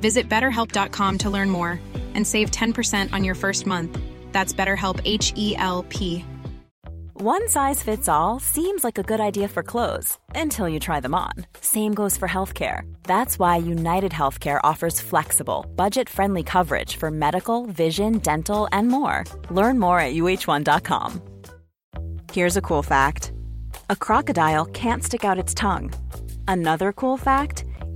Visit betterhelp.com to learn more and save 10% on your first month. That's BetterHelp H E L P. One size fits all seems like a good idea for clothes until you try them on. Same goes for healthcare. That's why United Healthcare offers flexible, budget friendly coverage for medical, vision, dental, and more. Learn more at uh1.com. Here's a cool fact a crocodile can't stick out its tongue. Another cool fact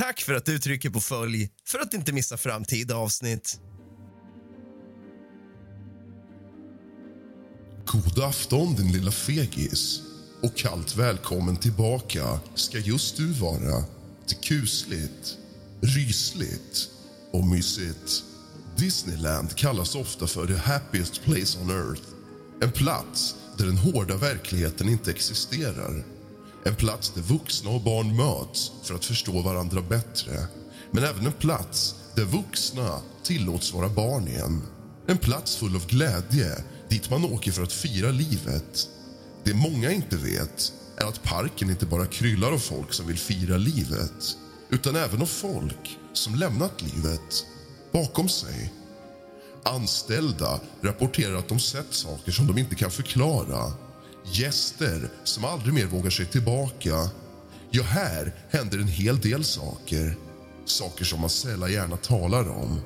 Tack för att du trycker på följ för att inte missa framtida avsnitt. God afton din lilla fegis och kallt välkommen tillbaka ska just du vara till kusligt, rysligt och mysigt. Disneyland kallas ofta för the happiest place on earth. En plats där den hårda verkligheten inte existerar. En plats där vuxna och barn möts för att förstå varandra bättre. Men även en plats där vuxna tillåts vara barn igen. En plats full av glädje dit man åker för att fira livet. Det många inte vet är att parken inte bara kryllar av folk som vill fira livet utan även av folk som lämnat livet bakom sig. Anställda rapporterar att de sett saker som de inte kan förklara. Gäster som aldrig mer vågar sig tillbaka. Ja, här händer en hel del saker. Saker som man sällan gärna talar om.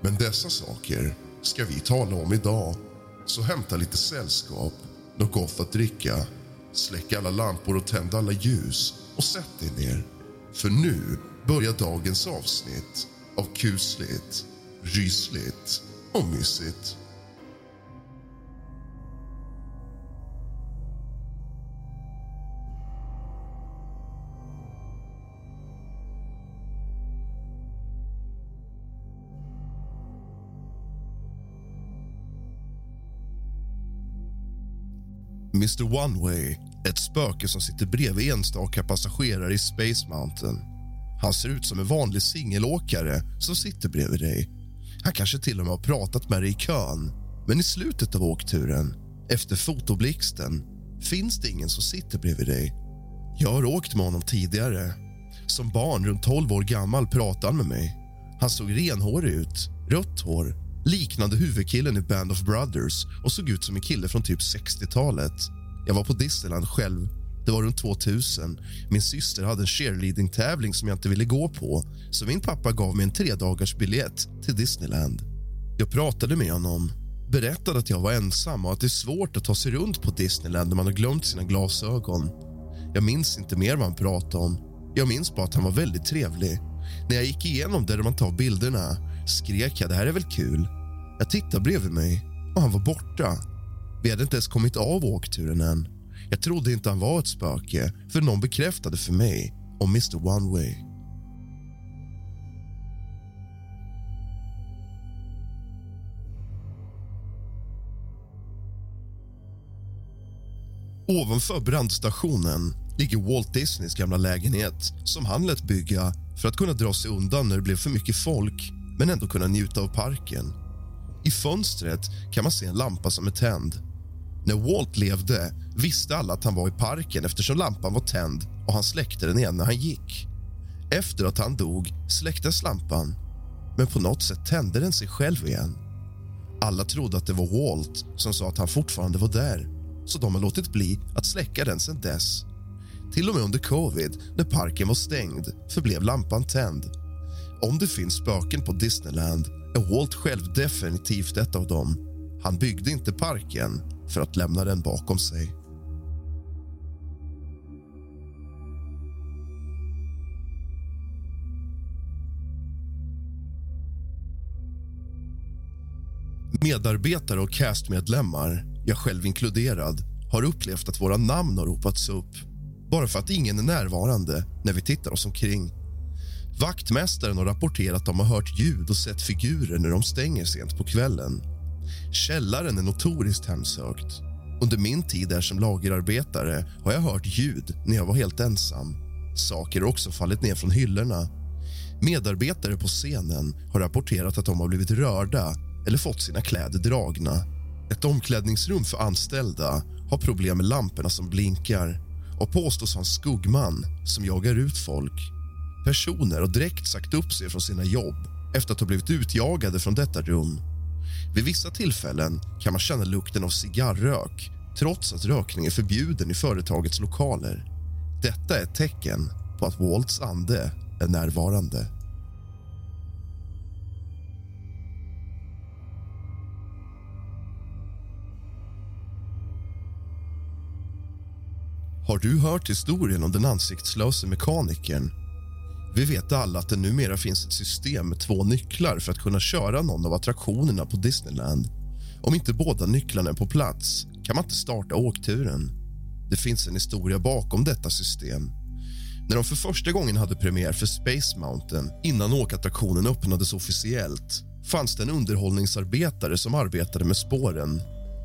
Men dessa saker ska vi tala om idag. Så hämta lite sällskap, något gott att dricka. Släck alla lampor och tänd alla ljus och sätt dig ner. För nu börjar dagens avsnitt av kusligt, rysligt och mysigt. Mr Oneway är ett spöke som sitter bredvid enstaka passagerare i Space Mountain. Han ser ut som en vanlig singelåkare som sitter bredvid dig. Han kanske till och med har pratat med dig i kön. Men i slutet av åkturen, efter fotoblixten, finns det ingen som sitter bredvid dig. Jag har åkt med honom tidigare. Som barn, runt 12 år gammal, pratade han med mig. Han såg renhårig ut, rött hår, liknande huvudkillen i Band of Brothers och såg ut som en kille från typ 60-talet. Jag var på Disneyland själv. Det var runt 2000. Min syster hade en cheerleading-tävling som jag inte ville gå på så min pappa gav mig en tredagars biljett till Disneyland. Jag pratade med honom, berättade att jag var ensam och att det är svårt att ta sig runt på Disneyland när man har glömt sina glasögon. Jag minns inte mer vad han pratade om. Jag minns bara att han var väldigt trevlig. När jag gick igenom där man tar bilderna skrek jag det här är väl kul. Jag tittade bredvid mig och han var borta. Vi hade inte ens kommit av åkturen än. Jag trodde inte han var ett spöke för någon bekräftade för mig om Mr One Way. Ovanför brandstationen ligger Walt Disneys gamla lägenhet som han lät bygga för att kunna dra sig undan när det blev för mycket folk men ändå kunna njuta av parken. I fönstret kan man se en lampa som är tänd. När Walt levde visste alla att han var i parken eftersom lampan var tänd och han släckte den igen när han gick. Efter att han dog släcktes lampan, men på något sätt tände den sig själv igen. Alla trodde att det var Walt som sa att han fortfarande var där så de har låtit bli att släcka den sen dess. Till och med under covid, när parken var stängd, förblev lampan tänd. Om det finns spöken på Disneyland Walt själv definitivt ett av dem. Han byggde inte parken för att lämna den bakom sig. Medarbetare och castmedlemmar, jag själv inkluderad har upplevt att våra namn har ropats upp bara för att ingen är närvarande när vi tittar oss omkring. Vaktmästaren har rapporterat att de har hört ljud och sett figurer när de stänger sent på kvällen. Källaren är notoriskt hemsökt. Under min tid där som lagerarbetare har jag hört ljud när jag var helt ensam. Saker har också fallit ner från hyllorna. Medarbetare på scenen har rapporterat att de har blivit rörda eller fått sina kläder dragna. Ett omklädningsrum för anställda har problem med lamporna som blinkar och påstås ha en skuggman som jagar ut folk. Personer har direkt sagt upp sig från sina jobb efter att ha blivit utjagade från detta rum. Vid vissa tillfällen kan man känna lukten av cigarrök trots att rökning är förbjuden i företagets lokaler. Detta är ett tecken på att Walts ande är närvarande. Har du hört historien om den ansiktslöse mekanikern? Vi vet alla att det numera finns ett system med två nycklar för att kunna köra någon av attraktionerna på Disneyland. Om inte båda nycklarna är på plats kan man inte starta åkturen. Det finns en historia bakom detta system. När de för första gången hade premiär för Space Mountain innan åkattraktionen öppnades officiellt fanns det en underhållningsarbetare som arbetade med spåren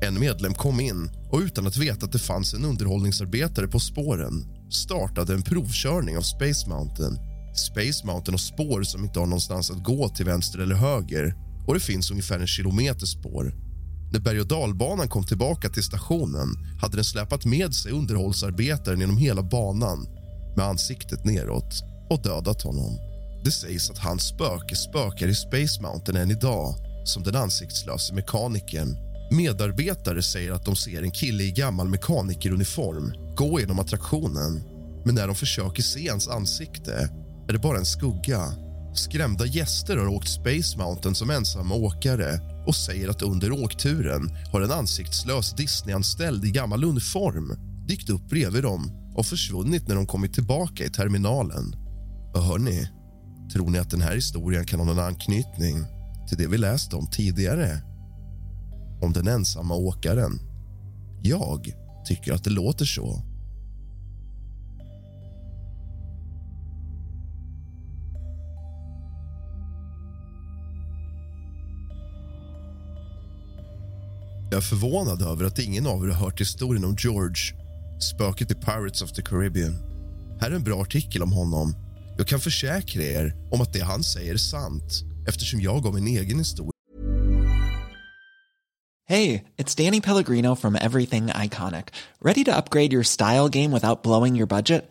en medlem kom in och utan att veta att det fanns en underhållningsarbetare på spåren startade en provkörning av Space Mountain. Space Mountain har spår som inte har någonstans att gå till vänster eller höger och det finns ungefär en kilometer spår. När berg och dalbanan kom tillbaka till stationen hade den släpat med sig underhållsarbetaren genom hela banan med ansiktet neråt och dödat honom. Det sägs att hans spöke spökar i Space Mountain än idag som den ansiktslöse mekanikern Medarbetare säger att de ser en kille i gammal mekanikeruniform gå genom attraktionen men när de försöker se hans ansikte är det bara en skugga. Skrämda gäster har åkt Space Mountain som ensamma åkare och säger att under åkturen har en ansiktslös Disneyanställd i gammal uniform dykt upp bredvid dem och försvunnit när de kommit tillbaka i terminalen. Och hörni, tror ni att den här historien kan ha någon anknytning till det vi läste om tidigare? om den ensamma åkaren. Jag tycker att det låter så. Jag är förvånad över att ingen av er har hört historien om George, spöket i Pirates of the Caribbean. Här är en bra artikel om honom. Jag kan försäkra er om att det han säger är sant eftersom jag har min egen historia Hej, det är Danny Pellegrino from Everything Iconic. Ready to upgrade your style game without blowing your budget?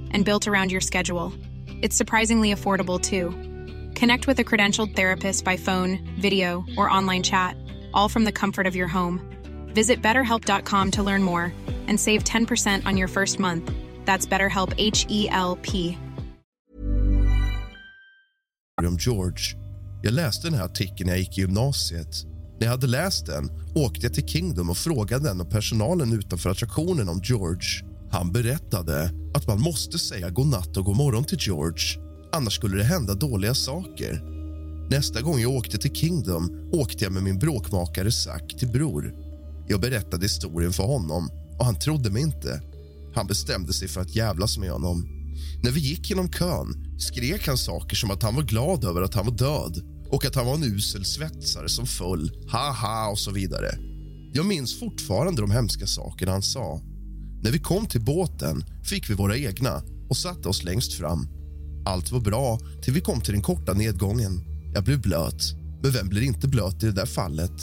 and built around your schedule. It's surprisingly affordable too. Connect with a credentialed therapist by phone, video, or online chat, all from the comfort of your home. Visit betterhelp.com to learn more and save 10% on your first month. That's BetterHelp H E L P. om George. Jag läste den här artikeln när jag gick i gymnasiet. När jag hade läst den åkte jag till Kingdom och frågade den och personalen utanför attraktionen om George. Han berättade att man måste säga god natt och god morgon till George annars skulle det hända dåliga saker. Nästa gång jag åkte till Kingdom åkte jag med min bråkmakare Zack till Bror. Jag berättade historien för honom och han trodde mig inte. Han bestämde sig för att jävlas med honom. När vi gick genom kön skrek han saker som att han var glad över att han var död och att han var en usel svetsare som föll, haha och så vidare. Jag minns fortfarande de hemska sakerna han sa. När vi kom till båten fick vi våra egna och satte oss längst fram. Allt var bra till vi kom till den korta nedgången. Jag blev blöt, men vem blir inte blöt i det där fallet?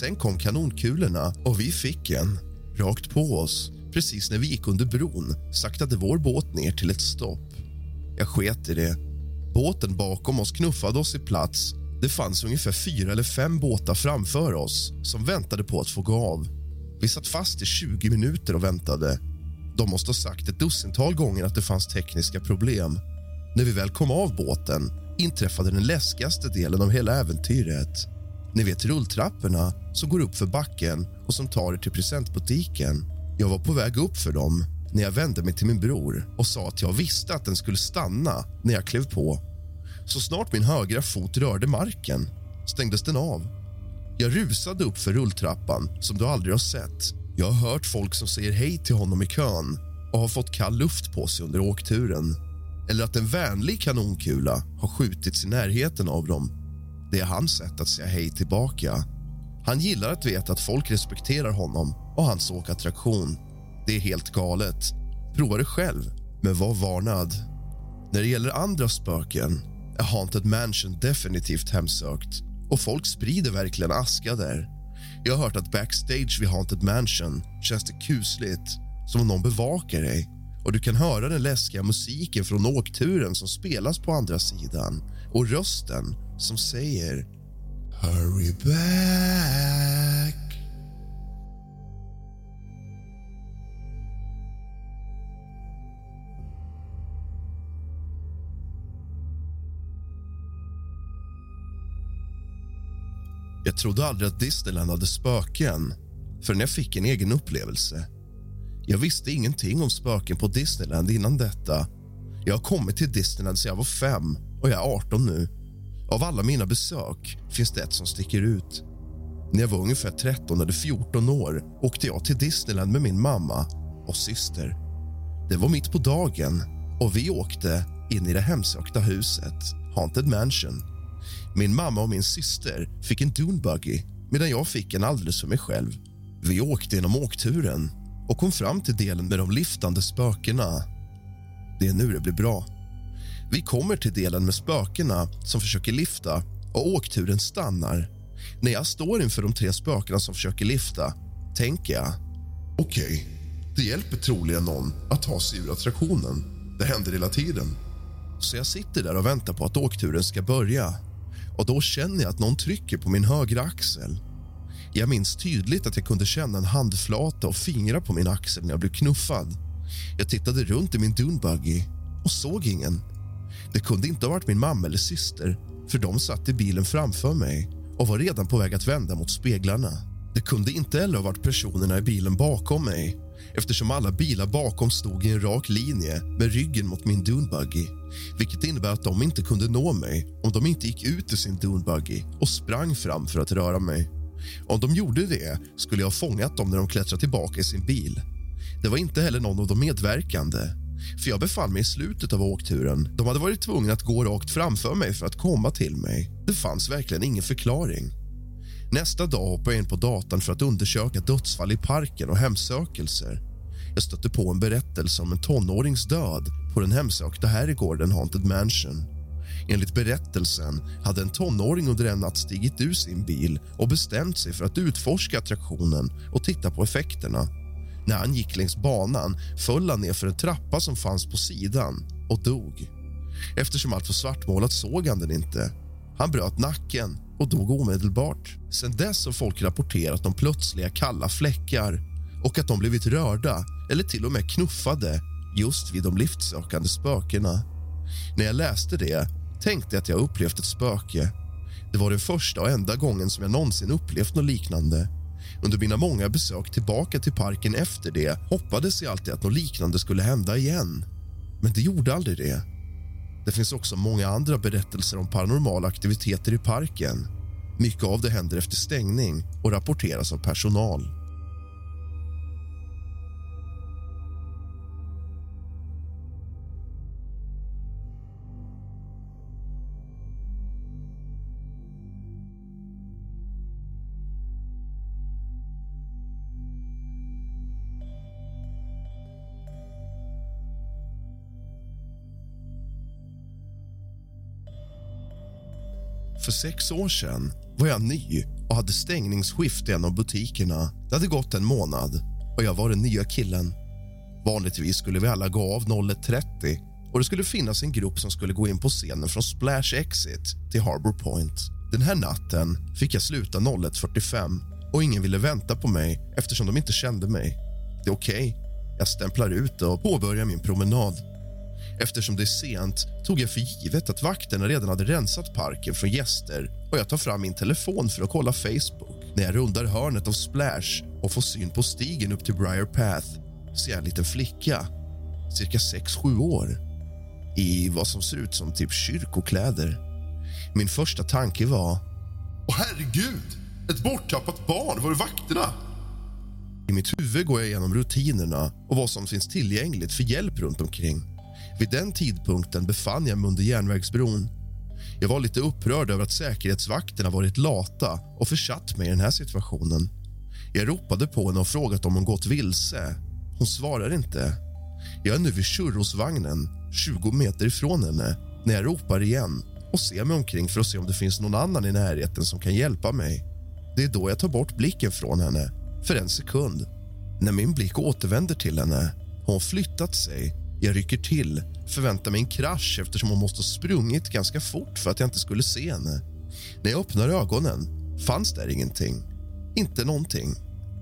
Sen kom kanonkulorna och vi fick en rakt på oss. Precis när vi gick under bron saktade vår båt ner till ett stopp. Jag sket i det. Båten bakom oss knuffade oss i plats. Det fanns ungefär fyra eller fem båtar framför oss som väntade på att få gå av. Vi satt fast i 20 minuter och väntade. De måste ha sagt ett dussintal gånger att det fanns tekniska problem. När vi väl kom av båten inträffade den läskigaste delen av hela äventyret. Ni vet rulltrapporna som går upp för backen och som tar er till presentbutiken. Jag var på väg upp för dem när jag vände mig till min bror och sa att jag visste att den skulle stanna när jag klev på. Så snart min högra fot rörde marken stängdes den av. Jag rusade upp för rulltrappan som du aldrig har sett. Jag har hört folk som säger hej till honom i kön och har fått kall luft på sig under åkturen. Eller att en vänlig kanonkula har skjutits i närheten av dem. Det är hans sätt att säga hej tillbaka. Han gillar att veta att folk respekterar honom och hans åkattraktion. Det är helt galet. Prova det själv, men var varnad. När det gäller andra spöken är Haunted Mansion definitivt hemsökt och folk sprider verkligen aska där. Jag har hört att backstage vid Haunted Mansion känns det kusligt, som om någon bevakar dig. Och du kan höra den läskiga musiken från åkturen som spelas på andra sidan. Och rösten som säger Hurry back. Jag trodde aldrig att Disneyland hade spöken förrän jag fick en egen upplevelse. Jag visste ingenting om spöken på Disneyland innan detta. Jag har kommit till Disneyland sedan jag var fem och jag är 18 nu. Av alla mina besök finns det ett som sticker ut. När jag var ungefär 13 eller 14 år åkte jag till Disneyland med min mamma och syster. Det var mitt på dagen och vi åkte in i det hemsökta huset, Haunted Mansion. Min mamma och min syster fick en Dunebuggy medan jag fick en alldeles för mig själv. Vi åkte genom åkturen och kom fram till delen med de liftande spökena. Det är nu det blir bra. Vi kommer till delen med spökena som försöker lifta och åkturen stannar. När jag står inför de tre spökena som försöker lifta tänker jag... Okej, okay. det hjälper troligen någon att ta sig ur attraktionen. Det händer hela tiden. Så jag sitter där och väntar på att åkturen ska börja. Och Då känner jag att någon trycker på min högra axel. Jag minns tydligt att jag kunde känna en handflata och fingrar på min axel när jag blev knuffad. Jag tittade runt i min dunbuggy och såg ingen. Det kunde inte ha varit min mamma eller syster för de satt i bilen framför mig och var redan på väg att vända mot speglarna. Det kunde inte heller ha varit personerna i bilen bakom mig eftersom alla bilar bakom stod i en rak linje med ryggen mot min Dunebuggy vilket innebär att de inte kunde nå mig om de inte gick ut ur sin dunbuggy och sprang fram för att röra mig. Om de gjorde det skulle jag ha fångat dem när de klättrade tillbaka i sin bil. Det var inte heller någon av de medverkande för jag befann mig i slutet av åkturen. De hade varit tvungna att gå rakt framför mig för att komma till mig. Det fanns verkligen ingen förklaring. Nästa dag hoppade jag in på datan för att undersöka dödsfall i parken och hemsökelser. Jag stötte på en berättelse om en tonårings död på den hemsökta herrgården Haunted Mansion. Enligt berättelsen hade en tonåring under en natt stigit ur sin bil och bestämt sig för att utforska attraktionen och titta på effekterna. När han gick längs banan föll han ner för en trappa som fanns på sidan och dog. Eftersom allt var svartmålat såg han den inte. Han bröt nacken och dog omedelbart. Sen dess har folk rapporterat om plötsliga kalla fläckar och att de blivit rörda eller till och med knuffade just vid de liftsökande spökena. När jag läste det tänkte jag att jag upplevt ett spöke. Det var den första och enda gången som jag någonsin upplevt något liknande. Under mina många besök tillbaka till parken efter det hoppades jag alltid att något liknande skulle hända igen. Men det gjorde aldrig det. Det finns också många andra berättelser om paranormala aktiviteter i parken. Mycket av det händer efter stängning och rapporteras av personal. För sex år sedan var jag ny och hade stängningsskift i en av butikerna. Det hade gått en månad och jag var den nya killen. Vanligtvis skulle vi alla gå av 01.30 och det skulle finnas en grupp som skulle gå in på scenen från Splash Exit till Harbour Point. Den här natten fick jag sluta 01.45 och ingen ville vänta på mig eftersom de inte kände mig. Det är okej. Okay. Jag stämplar ut och påbörjar min promenad. Eftersom det är sent tog jag för givet att vakterna redan hade rensat parken från gäster och jag tar fram min telefon för att kolla Facebook. När jag rundar hörnet av Splash och får syn på stigen upp till Briar Path ser jag en liten flicka, cirka 6-7 år i vad som ser ut som typ kyrkokläder. Min första tanke var... Åh, herregud! Ett borttappat barn! Var är vakterna? I mitt huvud går jag igenom rutinerna och vad som finns tillgängligt för hjälp runt omkring. Vid den tidpunkten befann jag mig under järnvägsbron. Jag var lite upprörd över att säkerhetsvakterna varit lata och försatt mig i den här situationen. Jag ropade på henne och frågat om hon gått vilse. Hon svarar inte. Jag är nu vid churrosvagnen, 20 meter ifrån henne när jag ropar igen och ser mig omkring för att se om det finns någon annan i närheten som kan hjälpa mig. Det är då jag tar bort blicken från henne, för en sekund. När min blick återvänder till henne har hon flyttat sig. Jag rycker till, förväntar mig en krasch eftersom hon måste ha sprungit ganska fort för att jag inte skulle se henne. När jag öppnar ögonen fanns där ingenting. Inte någonting.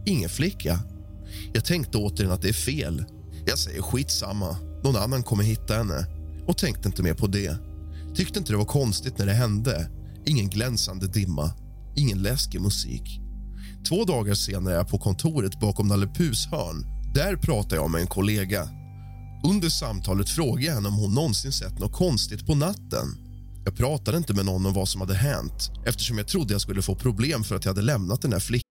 Ingen flicka. Jag tänkte återigen att det är fel. Jag säger skitsamma, någon annan kommer hitta henne och tänkte inte mer på det. Tyckte inte det var konstigt när det hände. Ingen glänsande dimma, ingen läskig musik. Två dagar senare är jag på kontoret bakom Nalle Puhs hörn. Där pratar jag med en kollega. Under samtalet frågade jag henne om hon någonsin sett något konstigt på natten. Jag pratade inte med någon om vad som hade hänt eftersom jag trodde jag skulle få problem för att jag hade lämnat den här flickan.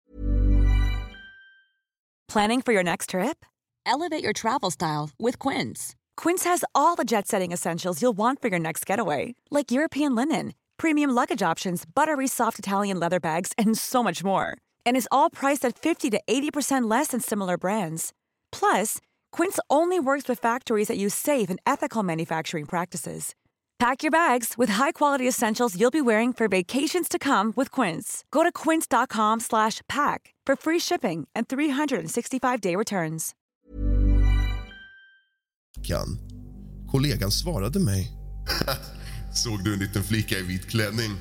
Planning for your next trip? Elevate your travel style with Quince. Quince has all the jet-setting essentials you'll want for your next getaway, like European linen, premium luggage options, buttery soft Italian leather bags, and so much more. And is all priced at 50 to 80% less than similar brands. Plus, Quince only works with factories that use safe and ethical manufacturing practices. Pack your bags with high-quality essentials you'll be wearing for vacations to come with Quince. Go to quince.com/pack for free shipping and 365-day returns. Kollegan svarade mig. Såg du en liten flicka i vit klänning?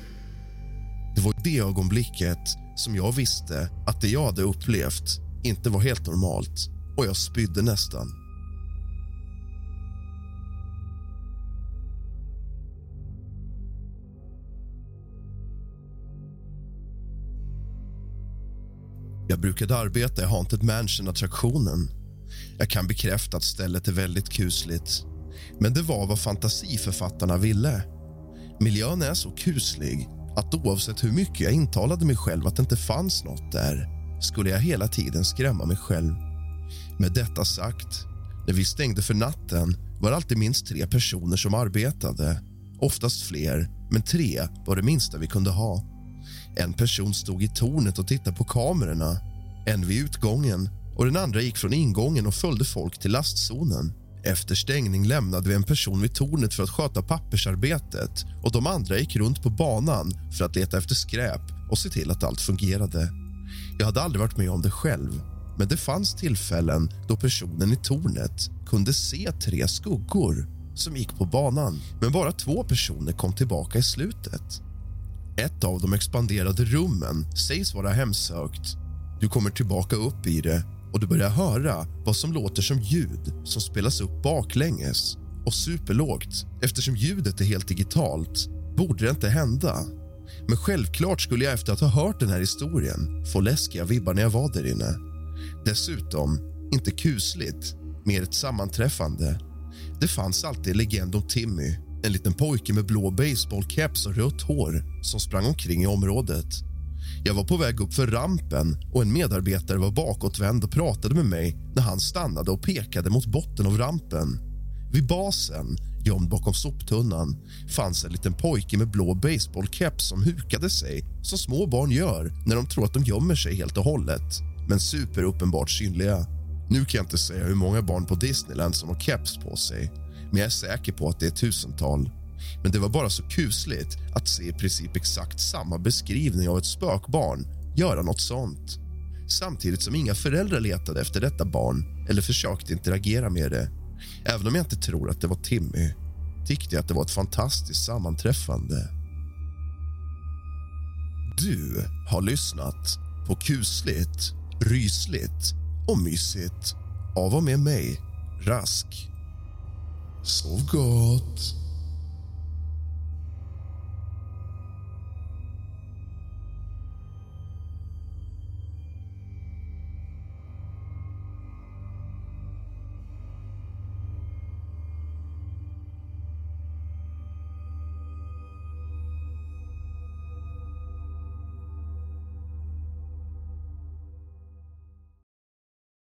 Det var det ögonblicket som jag visste att det jag hade upplevt inte var helt normalt och jag spydde nästan. Jag brukade arbeta i Haunted Mansion-attraktionen. Jag kan bekräfta att stället är väldigt kusligt. Men det var vad fantasiförfattarna ville. Miljön är så kuslig att oavsett hur mycket jag intalade mig själv att det inte fanns nåt där skulle jag hela tiden skrämma mig själv. Med detta sagt, när vi stängde för natten var det alltid minst tre personer som arbetade. Oftast fler, men tre var det minsta vi kunde ha. En person stod i tornet och tittade på kamerorna, en vid utgången och den andra gick från ingången och följde folk till lastzonen. Efter stängning lämnade vi en person vid tornet för att sköta pappersarbetet och de andra gick runt på banan för att leta efter skräp och se till att allt fungerade. Jag hade aldrig varit med om det själv men det fanns tillfällen då personen i tornet kunde se tre skuggor som gick på banan, men bara två personer kom tillbaka i slutet. Ett av de expanderade rummen sägs vara hemsökt. Du kommer tillbaka upp i det och du börjar höra vad som låter som ljud som spelas upp baklänges och superlågt. Eftersom ljudet är helt digitalt borde det inte hända. Men självklart skulle jag efter att ha hört den här historien få läskiga vibbar när jag var där inne. Dessutom, inte kusligt, mer ett sammanträffande. Det fanns alltid en legend om Timmy, en liten pojke med blå baseballcaps och rött hår som sprang omkring i området. Jag var på väg upp för rampen och en medarbetare var bakåtvänd och pratade med mig när han stannade och pekade mot botten av rampen. Vid basen, gömd bakom soptunnan, fanns en liten pojke med blå baseballcaps som hukade sig som små barn gör när de tror att de gömmer sig helt och hållet, men superuppenbart synliga. Nu kan jag inte säga hur många barn på Disneyland som har keps på sig men jag är säker på att det är tusental. Men det var bara så kusligt att se i princip exakt samma beskrivning av ett spökbarn göra något sånt. Samtidigt som inga föräldrar letade efter detta barn eller försökte interagera med det. Även om jag inte tror att det var Timmy tyckte jag att det var ett fantastiskt sammanträffande. Du har lyssnat på kusligt, rysligt och mysigt av och med mig, Rask. Sov gott.